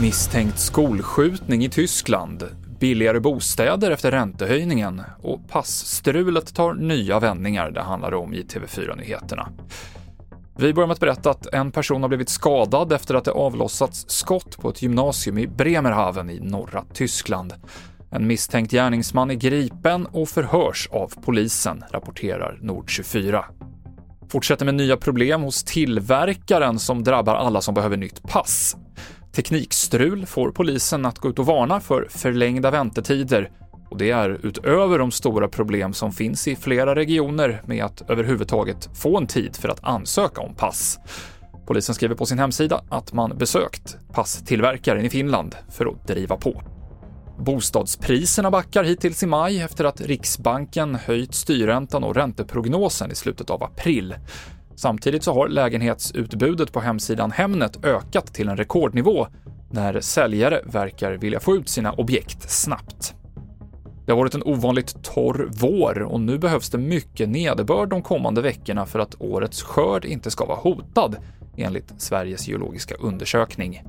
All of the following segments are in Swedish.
Misstänkt skolskjutning i Tyskland, billigare bostäder efter räntehöjningen och passstrulet tar nya vändningar, det handlar om i TV4-nyheterna. Vi börjar med att berätta att en person har blivit skadad efter att det avlossats skott på ett gymnasium i Bremerhaven i norra Tyskland. En misstänkt gärningsman är gripen och förhörs av polisen, rapporterar Nord24. Fortsätter med nya problem hos tillverkaren som drabbar alla som behöver nytt pass. Teknikstrul får polisen att gå ut och varna för förlängda väntetider och det är utöver de stora problem som finns i flera regioner med att överhuvudtaget få en tid för att ansöka om pass. Polisen skriver på sin hemsida att man besökt passtillverkaren i Finland för att driva på. Bostadspriserna backar hittills i maj efter att Riksbanken höjt styrräntan och ränteprognosen i slutet av april. Samtidigt så har lägenhetsutbudet på hemsidan Hemnet ökat till en rekordnivå när säljare verkar vilja få ut sina objekt snabbt. Det har varit en ovanligt torr vår och nu behövs det mycket nederbörd de kommande veckorna för att årets skörd inte ska vara hotad, enligt Sveriges geologiska undersökning.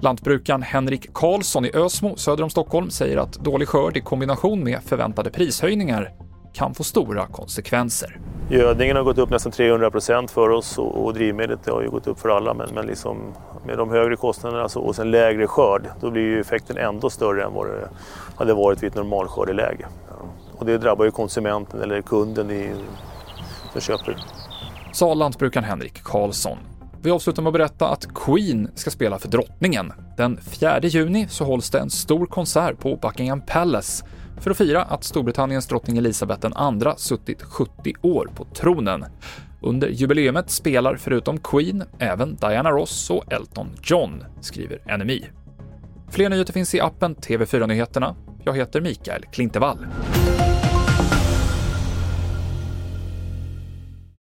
Lantbrukaren Henrik Karlsson i Ösmo söder om Stockholm säger att dålig skörd i kombination med förväntade prishöjningar kan få stora konsekvenser. Gödningen har gått upp nästan 300 procent för oss och, drivmedlet har ju gått upp för alla men, men liksom med de högre kostnaderna så, och sen lägre skörd då blir ju effekten ändå större än vad det hade varit vid ett normalskördeläge. Och det drabbar ju konsumenten eller kunden i, som köper. Sa lantbrukaren Henrik Karlsson. Vi avslutar med att berätta att Queen ska spela för drottningen. Den 4 juni så hålls det en stor konsert på Buckingham Palace för att fira att Storbritanniens drottning Elizabeth II suttit 70 år på tronen. Under jubileumet spelar förutom Queen även Diana Ross och Elton John, skriver NMI. Fler nyheter finns i appen TV4 Nyheterna. Jag heter Mikael Klintevall.